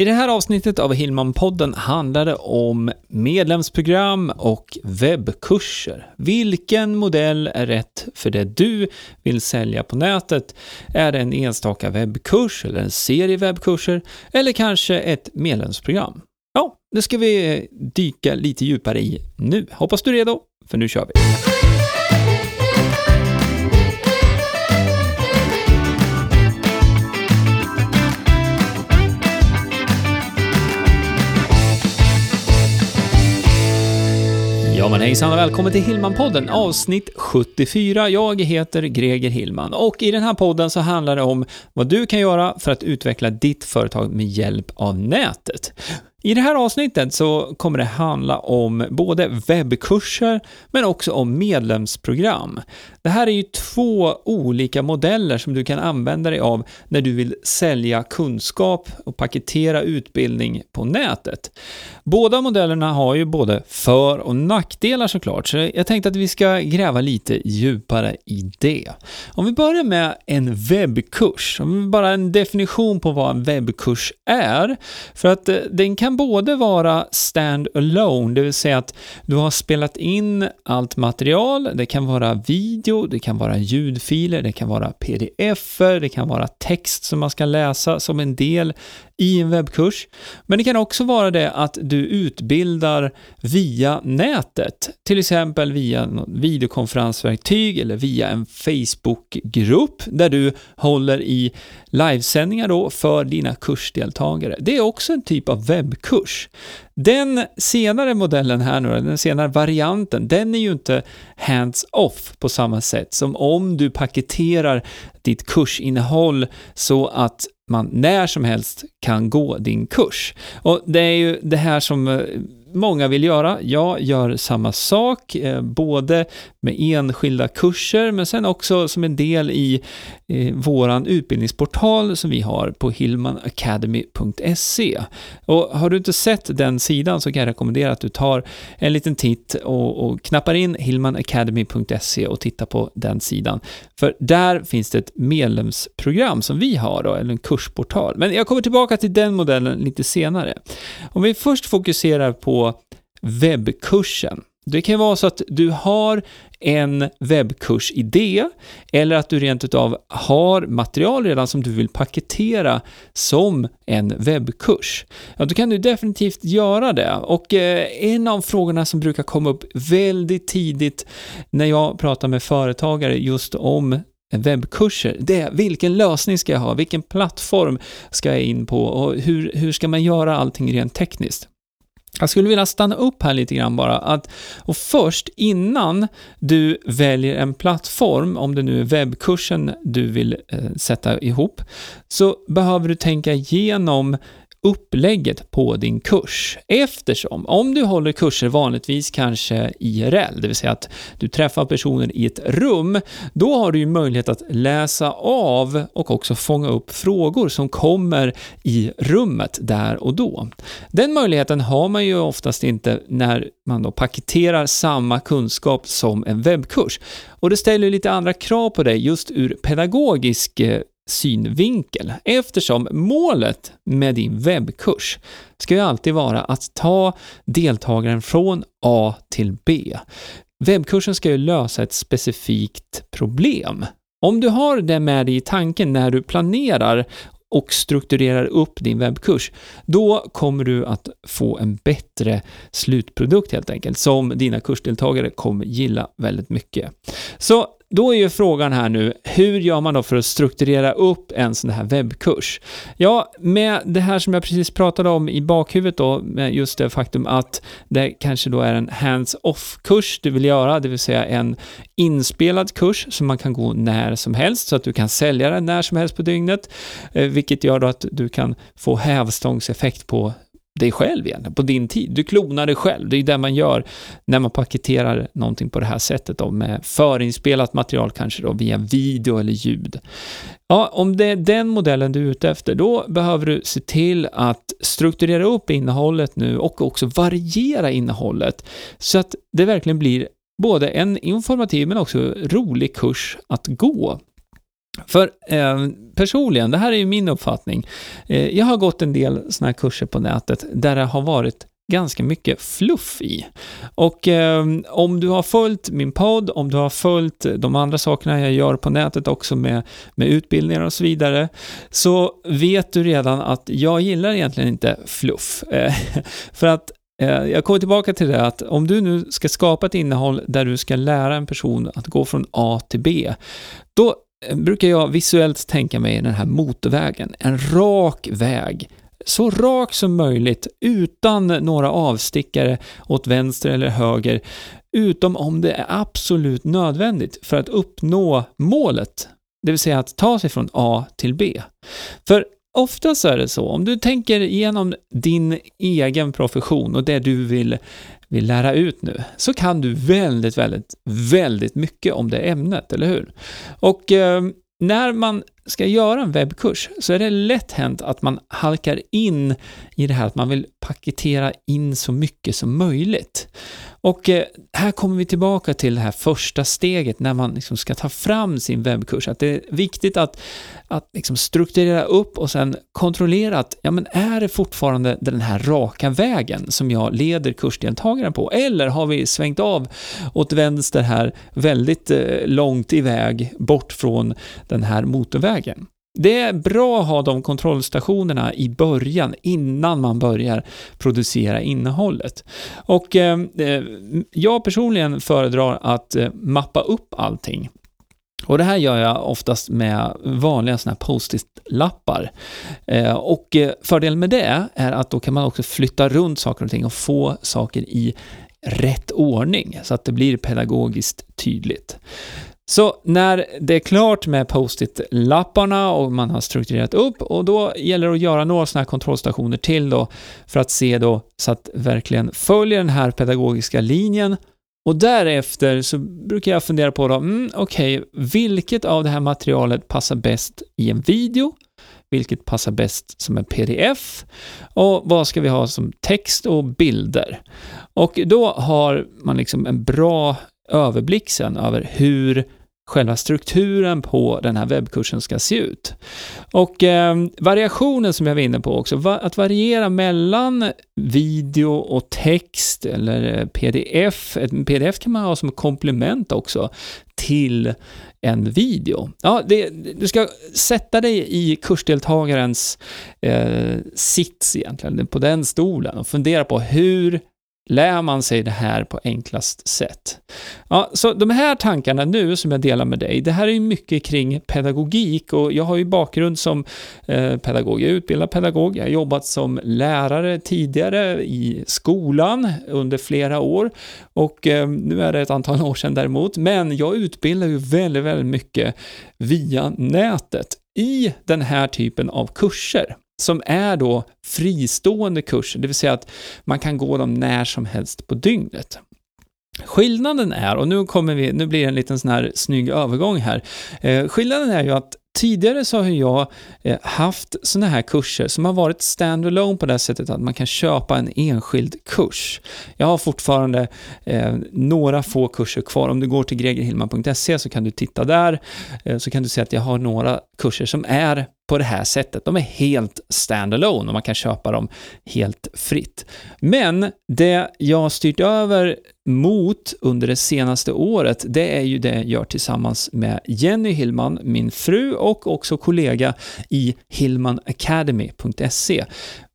I det här avsnittet av Hillman-podden handlar det om medlemsprogram och webbkurser. Vilken modell är rätt för det du vill sälja på nätet? Är det en enstaka webbkurs eller en serie webbkurser eller kanske ett medlemsprogram? Ja, det ska vi dyka lite djupare i nu. Hoppas du är redo, för nu kör vi! Ja men hejsan och välkommen till Hillman-podden, avsnitt 74. Jag heter Greger Hillman och i den här podden så handlar det om vad du kan göra för att utveckla ditt företag med hjälp av nätet. I det här avsnittet så kommer det handla om både webbkurser men också om medlemsprogram. Det här är ju två olika modeller som du kan använda dig av när du vill sälja kunskap och paketera utbildning på nätet. Båda modellerna har ju både för och nackdelar såklart, så jag tänkte att vi ska gräva lite djupare i det. Om vi börjar med en webbkurs, bara en definition på vad en webbkurs är, för att eh, den kan både vara stand-alone, det vill säga att du har spelat in allt material, det kan vara video, det kan vara ljudfiler, det kan vara pdf det kan vara text som man ska läsa som en del i en webbkurs. Men det kan också vara det att du utbildar via nätet, till exempel via videokonferensverktyg eller via en Facebookgrupp där du håller i livesändningar då för dina kursdeltagare. Det är också en typ av webbkurs. Den senare modellen här nu, den senare varianten, den är ju inte hands-off på samma sätt som om du paketerar ditt kursinnehåll så att man när som helst kan gå din kurs. Och det är ju det här som eh, många vill göra. Jag gör samma sak, eh, både med enskilda kurser, men sen också som en del i eh, våran utbildningsportal som vi har på hillmanacademy.se. Och har du inte sett den sidan så kan jag rekommendera att du tar en liten titt och, och knappar in hillmanacademy.se och tittar på den sidan. För där finns det ett medlemsprogram som vi har då, eller en kursportal. Men jag kommer tillbaka till den modellen lite senare. Om vi först fokuserar på webbkursen. Det kan vara så att du har en webbkursidé eller att du rent utav har material redan som du vill paketera som en webbkurs. Ja, då kan du definitivt göra det. Och eh, en av frågorna som brukar komma upp väldigt tidigt när jag pratar med företagare just om webbkurser, det är vilken lösning ska jag ha, vilken plattform ska jag in på och hur, hur ska man göra allting rent tekniskt? Jag skulle vilja stanna upp här lite grann bara. Att, och först, innan du väljer en plattform, om det nu är webbkursen du vill eh, sätta ihop, så behöver du tänka igenom upplägget på din kurs. Eftersom, om du håller kurser vanligtvis kanske IRL, det vill säga att du träffar personer i ett rum, då har du ju möjlighet att läsa av och också fånga upp frågor som kommer i rummet där och då. Den möjligheten har man ju oftast inte när man då paketerar samma kunskap som en webbkurs. Och det ställer lite andra krav på dig just ur pedagogisk eh, synvinkel eftersom målet med din webbkurs ska ju alltid vara att ta deltagaren från A till B. Webbkursen ska ju lösa ett specifikt problem. Om du har det med dig i tanken när du planerar och strukturerar upp din webbkurs, då kommer du att få en bättre slutprodukt helt enkelt, som dina kursdeltagare kommer gilla väldigt mycket. Så då är ju frågan här nu, hur gör man då för att strukturera upp en sån här webbkurs? Ja, med det här som jag precis pratade om i bakhuvudet då, med just det faktum att det kanske då är en hands-off-kurs du vill göra, det vill säga en inspelad kurs som man kan gå när som helst, så att du kan sälja den när som helst på dygnet, eh, vilket gör då att du kan få hävstångseffekt på dig själv egentligen, på din tid. Du klonar dig själv. Det är det man gör när man paketerar någonting på det här sättet då, med förinspelat material kanske då via video eller ljud. Ja, om det är den modellen du är ute efter, då behöver du se till att strukturera upp innehållet nu och också variera innehållet så att det verkligen blir både en informativ men också rolig kurs att gå. För eh, personligen, det här är ju min uppfattning, eh, jag har gått en del sådana här kurser på nätet där det har varit ganska mycket fluff i. Och eh, om du har följt min podd, om du har följt de andra sakerna jag gör på nätet också med, med utbildningar och så vidare, så vet du redan att jag gillar egentligen inte fluff. Eh, för att eh, jag kommer tillbaka till det att om du nu ska skapa ett innehåll där du ska lära en person att gå från A till B, då Eh, brukar jag visuellt tänka mig den här motorvägen, en rak väg. Så rak som möjligt utan några avstickare åt vänster eller höger, utom om det är absolut nödvändigt för att uppnå målet, det vill säga att ta sig från A till B. För Ofta så är det så, om du tänker igenom din egen profession och det du vill, vill lära ut nu, så kan du väldigt, väldigt, väldigt mycket om det ämnet, eller hur? Och eh, när man ska göra en webbkurs så är det lätt hänt att man halkar in i det här att man vill paketera in så mycket som möjligt. Och eh, här kommer vi tillbaka till det här första steget när man liksom ska ta fram sin webbkurs. Att det är viktigt att, att liksom strukturera upp och sen kontrollera att ja, men är det fortfarande den här raka vägen som jag leder kursdeltagaren på? Eller har vi svängt av åt vänster här väldigt eh, långt iväg bort från den här motorvägen? Det är bra att ha de kontrollstationerna i början, innan man börjar producera innehållet. Och eh, eh, jag personligen föredrar att eh, mappa upp allting. Och det här gör jag oftast med vanliga såna här post-it-lappar. Eh, och eh, fördelen med det är att då kan man också flytta runt saker och ting och få saker i rätt ordning, så att det blir pedagogiskt tydligt. Så när det är klart med post-it-lapparna och man har strukturerat upp och då gäller det att göra några sådana här kontrollstationer till då för att se då så att verkligen följer den här pedagogiska linjen och därefter så brukar jag fundera på då, mm, okej, okay, vilket av det här materialet passar bäst i en video? Vilket passar bäst som en pdf? Och vad ska vi ha som text och bilder? Och då har man liksom en bra överblick sen över hur själva strukturen på den här webbkursen ska se ut. Och eh, variationen som jag var inne på också, va att variera mellan video och text eller eh, pdf. En pdf kan man ha som komplement också till en video. Ja, det, du ska sätta dig i kursdeltagarens eh, sits egentligen, på den stolen och fundera på hur lär man sig det här på enklast sätt. Ja, så de här tankarna nu som jag delar med dig, det här är ju mycket kring pedagogik och jag har ju bakgrund som eh, pedagog. Jag är utbildad pedagog, jag har jobbat som lärare tidigare i skolan under flera år och eh, nu är det ett antal år sedan däremot, men jag utbildar ju väldigt, väldigt mycket via nätet i den här typen av kurser som är då fristående kurser, det vill säga att man kan gå dem när som helst på dygnet. Skillnaden är, och nu, kommer vi, nu blir det en liten sån här snygg övergång här, eh, skillnaden är ju att Tidigare så har jag eh, haft såna här kurser som har varit standalone på det sättet att man kan köpa en enskild kurs. Jag har fortfarande eh, några få kurser kvar. Om du går till gregerhillman.se så kan du titta där, eh, så kan du se att jag har några kurser som är på det här sättet. De är helt standalone och man kan köpa dem helt fritt. Men det jag har styrt över mot under det senaste året, det är ju det jag gör tillsammans med Jenny Hillman, min fru och också kollega i hillmanacademy.se.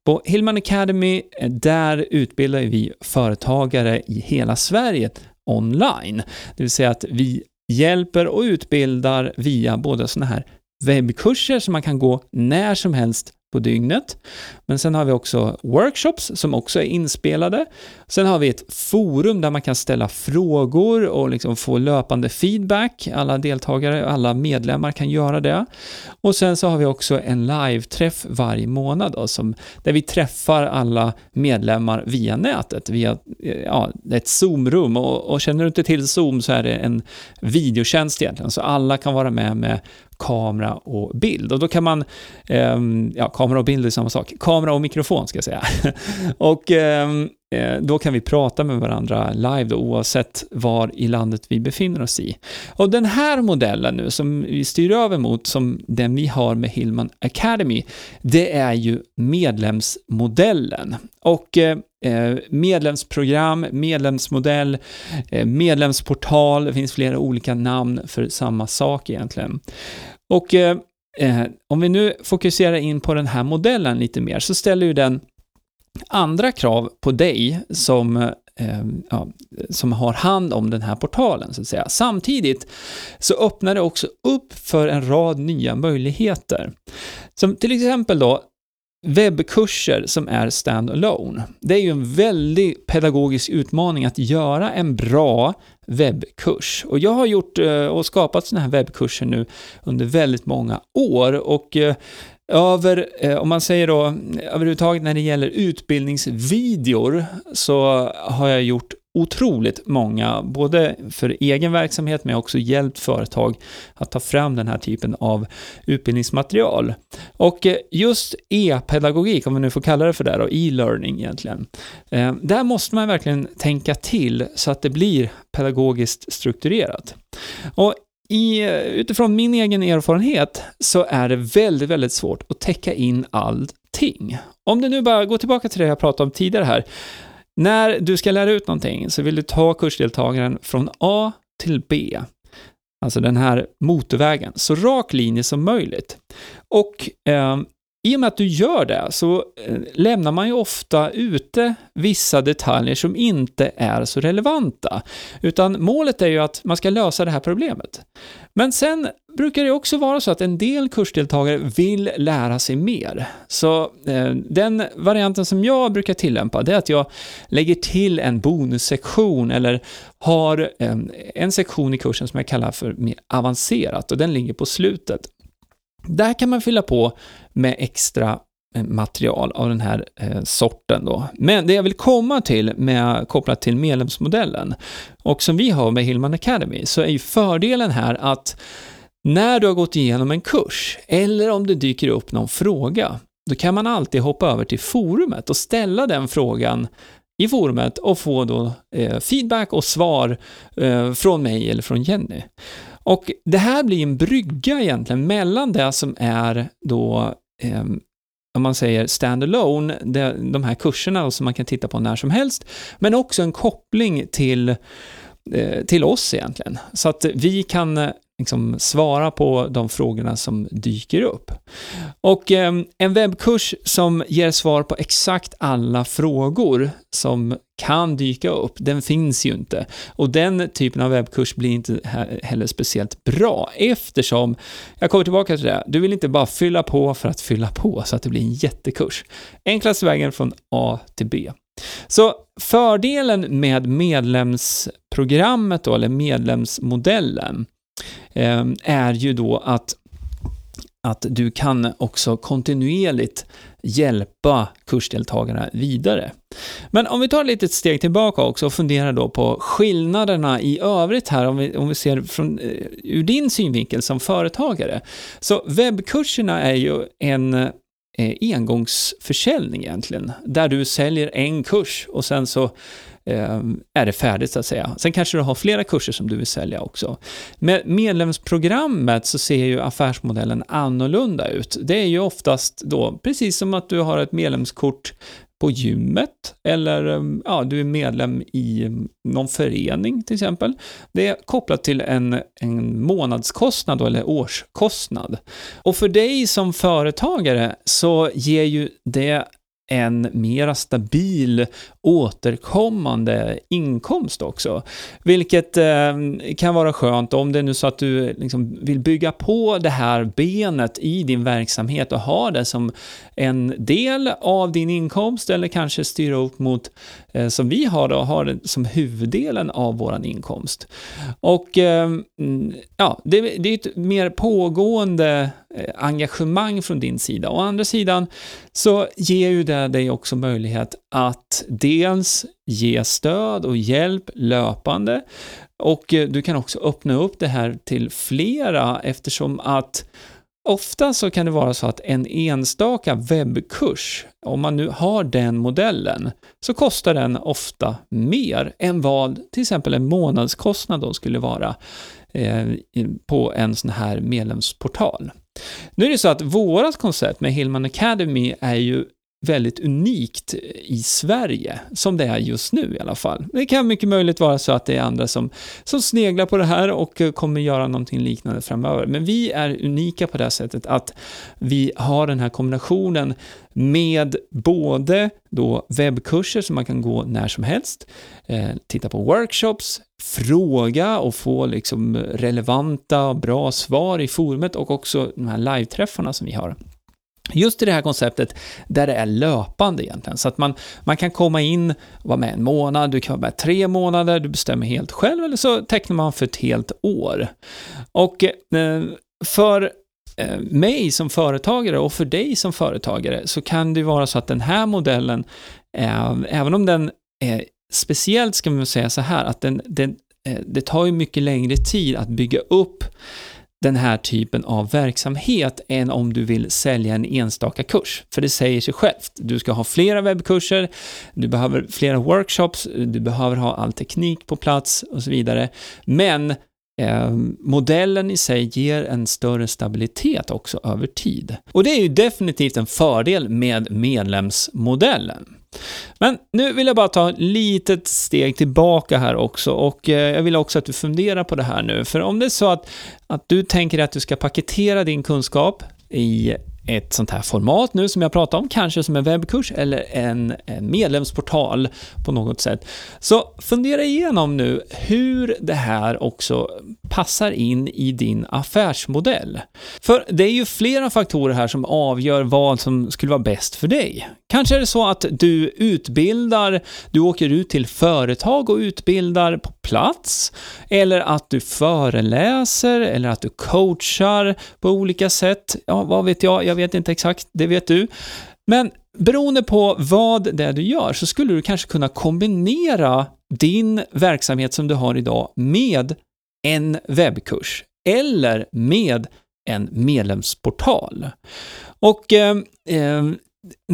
På Hillman Academy, eh, där utbildar vi företagare i hela Sverige online. Det vill säga att vi hjälper och utbildar via både sådana här webbkurser som man kan gå när som helst på dygnet. Men sen har vi också workshops som också är inspelade. Sen har vi ett forum där man kan ställa frågor och liksom få löpande feedback. Alla deltagare, alla medlemmar kan göra det. Och sen så har vi också en live-träff varje månad då, som, där vi träffar alla medlemmar via nätet, via eh, ja, ett Zoom-rum. Och, och känner du inte till Zoom så är det en videotjänst egentligen, så alla kan vara med med kamera och bild. Och då kan man, eh, ja, kamera och bild är samma sak, kamera och mikrofon ska jag säga. och ehm, eh, då kan vi prata med varandra live då, oavsett var i landet vi befinner oss i. Och den här modellen nu som vi styr över mot, som den vi har med Hillman Academy, det är ju medlemsmodellen. Och eh, eh medlemsprogram, medlemsmodell, eh, medlemsportal, det finns flera olika namn för samma sak egentligen. Och eh, eh, om vi nu fokuserar in på den här modellen lite mer så ställer ju den andra krav på dig som eh, ja, som har hand om den här portalen, så att säga. Samtidigt så öppnar det också upp för en rad nya möjligheter. Som till exempel då webbkurser som är stand-alone. Det är ju en väldig pedagogisk utmaning att göra en bra webbkurs. Och jag har gjort eh, och skapat sådana här webbkurser nu under väldigt många år och eh, över, eh, om man säger då, överhuvudtaget när det gäller utbildningsvideor så har jag gjort otroligt många, både för egen verksamhet men också hjälpt företag att ta fram den här typen av utbildningsmaterial. Och eh, just e-pedagogik, om vi nu får kalla det för det då, e-learning egentligen, eh, där måste man verkligen tänka till så att det blir pedagogiskt strukturerat. Och i, utifrån min egen erfarenhet så är det väldigt, väldigt svårt att täcka in allting. Om du nu bara går tillbaka till det jag pratade om tidigare här, när du ska lära ut någonting så vill du ta kursdeltagaren från A till B. Alltså den här motorvägen, så rak linje som möjligt. Och eh, i och med att du gör det så eh, lämnar man ju ofta ute vissa detaljer som inte är så relevanta. Utan målet är ju att man ska lösa det här problemet. Men sen brukar det också vara så att en del kursdeltagare vill lära sig mer. Så eh, den varianten som jag brukar tillämpa, det är att jag lägger till en bonussektion eller har eh, en sektion i kursen som jag kallar för mer avancerat och den ligger på slutet. Där kan man fylla på med extra eh, material av den här eh, sorten då. Men det jag vill komma till med kopplat till medlemsmodellen och som vi har med Hillman Academy så är ju fördelen här att när du har gått igenom en kurs eller om det dyker upp någon fråga, då kan man alltid hoppa över till forumet och ställa den frågan i forumet och få då eh, feedback och svar eh, från mig eller från Jenny. Och det här blir en brygga egentligen mellan det som är då eh, om man säger standalone, de här kurserna som man kan titta på när som helst, men också en koppling till, eh, till oss egentligen. Så att vi kan liksom svara på de frågorna som dyker upp. Och eh, en webbkurs som ger svar på exakt alla frågor som kan dyka upp, den finns ju inte. Och den typen av webbkurs blir inte heller speciellt bra eftersom, jag kommer tillbaka till det, du vill inte bara fylla på för att fylla på så att det blir en jättekurs. Enklaste vägen från A till B. Så fördelen med medlemsprogrammet då, eller medlemsmodellen, Ehm, är ju då att att du kan också kontinuerligt hjälpa kursdeltagarna vidare. Men om vi tar ett litet steg tillbaka också och funderar då på skillnaderna i övrigt här, om vi, om vi ser från, eh, ur din synvinkel som företagare. Så webbkurserna är ju en eh, engångsförsäljning egentligen, där du säljer en kurs och sen så Eh, är det färdigt så att säga. Sen kanske du har flera kurser som du vill sälja också. Med medlemsprogrammet så ser ju affärsmodellen annorlunda ut. Det är ju oftast då precis som att du har ett medlemskort på gymmet eller eh, ja, du är medlem i någon förening till exempel. Det är kopplat till en, en månadskostnad då, eller årskostnad. Och för dig som företagare så ger ju det en mera stabil återkommande inkomst också. Vilket eh, kan vara skönt om det är nu så att du liksom vill bygga på det här benet i din verksamhet och ha det som en del av din inkomst eller kanske styra upp mot, eh, som vi har då, har det som huvuddelen av vår inkomst. Och eh, mm, ja, det, det är ett mer pågående Eh, engagemang från din sida. Å andra sidan så ger ju det dig också möjlighet att dels ge stöd och hjälp löpande och eh, du kan också öppna upp det här till flera eftersom att Ofta så kan det vara så att en enstaka webbkurs, om man nu har den modellen, så kostar den ofta mer än vad till exempel en månadskostnad då skulle vara eh, på en sån här medlemsportal. Nu är det så att vårat koncept med Hillman Academy är ju väldigt unikt i Sverige, som det är just nu i alla fall. Det kan mycket möjligt vara så att det är andra som, som sneglar på det här och eh, kommer göra någonting liknande framöver. Men vi är unika på det här sättet att vi har den här kombinationen med både då webbkurser som man kan gå när som helst, eh, titta på workshops, fråga och få liksom relevanta och bra svar i forumet och också de här live-träffarna som vi har. Just i det här konceptet där det är löpande egentligen, så att man, man kan komma in vara med en månad, du kan vara med tre månader, du bestämmer helt själv, eller så tecknar man för ett helt år. Och eh, för eh, mig som företagare och för dig som företagare så kan det vara så att den här modellen, eh, även om den är speciellt, ska man säga så här, att den, den, det tar ju mycket längre tid att bygga upp den här typen av verksamhet än om du vill sälja en enstaka kurs. För det säger sig självt. Du ska ha flera webbkurser, du behöver flera workshops, du behöver ha all teknik på plats och så vidare. Men eh, modellen i sig ger en större stabilitet också över tid. Och det är ju definitivt en fördel med medlemsmodellen. Men nu vill jag bara ta ett litet steg tillbaka här också och eh, jag vill också att du funderar på det här nu. För om det är så att, att du tänker att du ska paketera din kunskap i ett sånt här format nu som jag pratar om, kanske som en webbkurs eller en, en medlemsportal på något sätt. Så fundera igenom nu hur det här också passar in i din affärsmodell. För det är ju flera faktorer här som avgör vad som skulle vara bäst för dig. Kanske är det så att du utbildar, du åker ut till företag och utbildar på plats, eller att du föreläser, eller att du coachar på olika sätt. Ja, vad vet jag? Jag vet inte exakt, det vet du. Men beroende på vad det är du gör så skulle du kanske kunna kombinera din verksamhet som du har idag med en webbkurs eller med en medlemsportal. Och eh, eh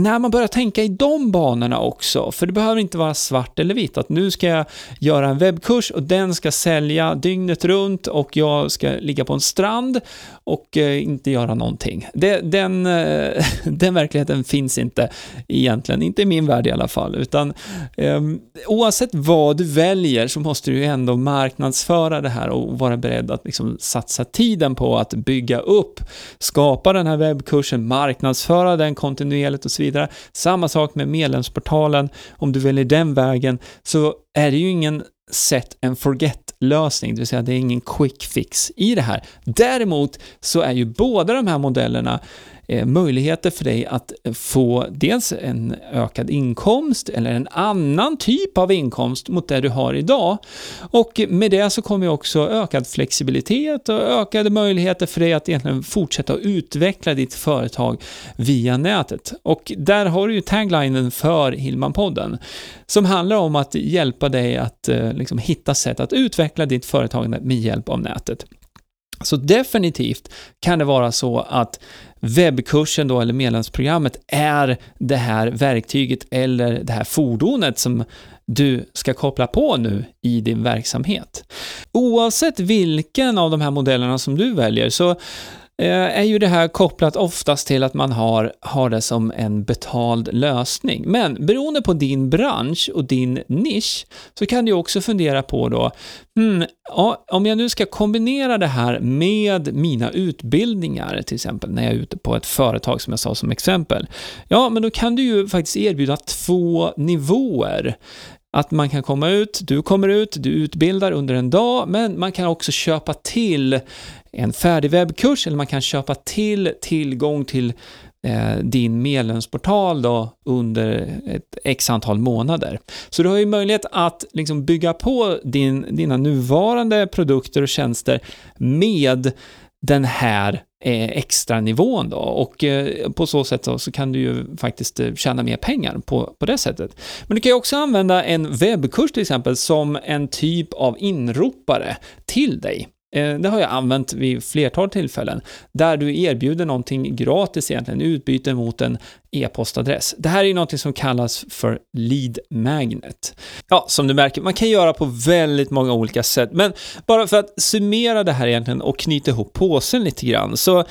när man börjar tänka i de banorna också, för det behöver inte vara svart eller vitt, att nu ska jag göra en webbkurs och den ska sälja dygnet runt och jag ska ligga på en strand och eh, inte göra någonting. Det, den, eh, den verkligheten finns inte egentligen, inte i min värld i alla fall, utan ehm, oavsett vad du väljer så måste du ju ändå marknadsföra det här och vara beredd att liksom satsa tiden på att bygga upp, skapa den här webbkursen, marknadsföra den kontinuerligt och så vidare. Samma sak med medlemsportalen, om du väljer den vägen så är det ju ingen set and forget lösning, det vill säga det är ingen quick fix i det här. Däremot så är ju båda de här modellerna Eh, möjligheter för dig att få dels en ökad inkomst eller en annan typ av inkomst mot det du har idag. Och med det så kommer också ökad flexibilitet och ökade möjligheter för dig att egentligen fortsätta utveckla ditt företag via nätet. Och där har du ju taglinen för Hillman-podden som handlar om att hjälpa dig att eh, liksom, hitta sätt att utveckla ditt företag med hjälp av nätet. Så definitivt kan det vara så att webbkursen då, eller medlemsprogrammet, är det här verktyget eller det här fordonet som du ska koppla på nu i din verksamhet. Oavsett vilken av de här modellerna som du väljer så Eh, är ju det här kopplat oftast till att man har, har det som en betald lösning. Men beroende på din bransch och din nisch så kan du också fundera på då, hmm, ja, om jag nu ska kombinera det här med mina utbildningar, till exempel när jag är ute på ett företag som jag sa som exempel, ja, men då kan du ju faktiskt erbjuda två nivåer att man kan komma ut, du kommer ut, du utbildar under en dag, men man kan också köpa till en färdig webbkurs eller man kan köpa till tillgång till eh, din medlemsportal då under ett x antal månader. Så du har ju möjlighet att liksom bygga på din, dina nuvarande produkter och tjänster med den här eh, extra nivån då och eh, på så sätt så, så kan du ju faktiskt eh, tjäna mer pengar på, på det sättet. Men du kan ju också använda en webbkurs till exempel som en typ av inropare till dig. Eh, det har jag använt vid flertal tillfällen, där du erbjuder någonting gratis egentligen, utbyte mot en e-postadress. Det här är någonting som kallas för lead magnet. Ja, som du märker, man kan göra på väldigt många olika sätt, men bara för att summera det här egentligen och knyta ihop påsen lite grann, så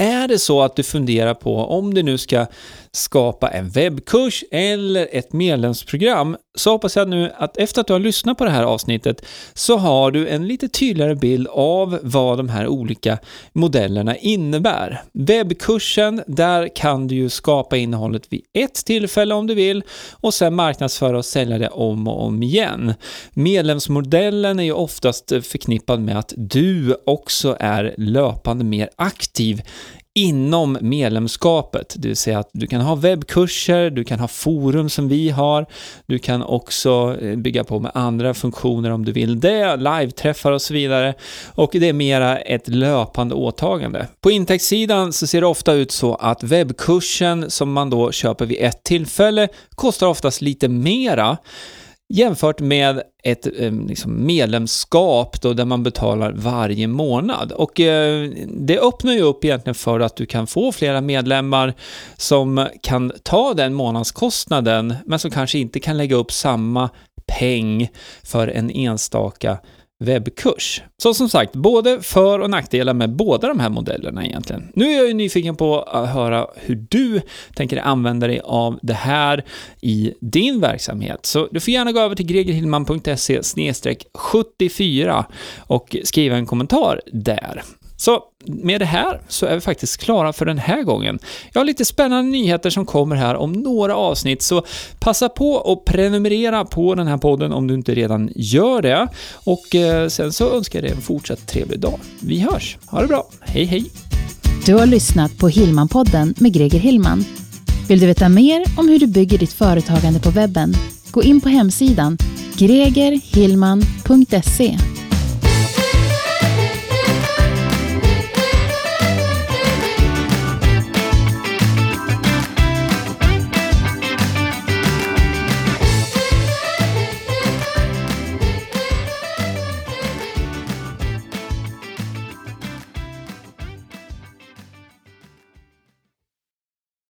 är det så att du funderar på om du nu ska skapa en webbkurs eller ett medlemsprogram så hoppas jag nu att efter att du har lyssnat på det här avsnittet så har du en lite tydligare bild av vad de här olika modellerna innebär. Webbkursen, där kan du ju skapa innehållet vid ett tillfälle om du vill och sen marknadsföra och sälja det om och om igen. Medlemsmodellen är ju oftast förknippad med att du också är löpande mer aktiv inom medlemskapet, det vill säga att du kan ha webbkurser, du kan ha forum som vi har, du kan också eh, bygga på med andra funktioner om du vill det, live-träffar och så vidare. Och det är mera ett löpande åtagande. På intäktssidan så ser det ofta ut så att webbkursen som man då köper vid ett tillfälle kostar oftast lite mera jämfört med ett eh, liksom medlemskap då, där man betalar varje månad. Och eh, det öppnar ju upp egentligen för att du kan få flera medlemmar som kan ta den månadskostnaden, men som kanske inte kan lägga upp samma peng för en enstaka webbkurs. Så som sagt, både för och nackdelar med båda de här modellerna egentligen. Nu är jag ju nyfiken på att höra hur du tänker använda dig av det här i din verksamhet. Så du får gärna gå över till gregerhillman.se 74 och skriva en kommentar där. Så med det här så är vi faktiskt klara för den här gången. Jag har lite spännande nyheter som kommer här om några avsnitt, så passa på att prenumerera på den här podden om du inte redan gör det. Och eh, sen så önskar jag dig en fortsatt trevlig dag. Vi hörs. Ha det bra. Hej, hej! Du har lyssnat på Hillman-podden med Greger Hillman. Vill du veta mer om hur du bygger ditt företagande på webben? Gå in på hemsidan gregerhillman.se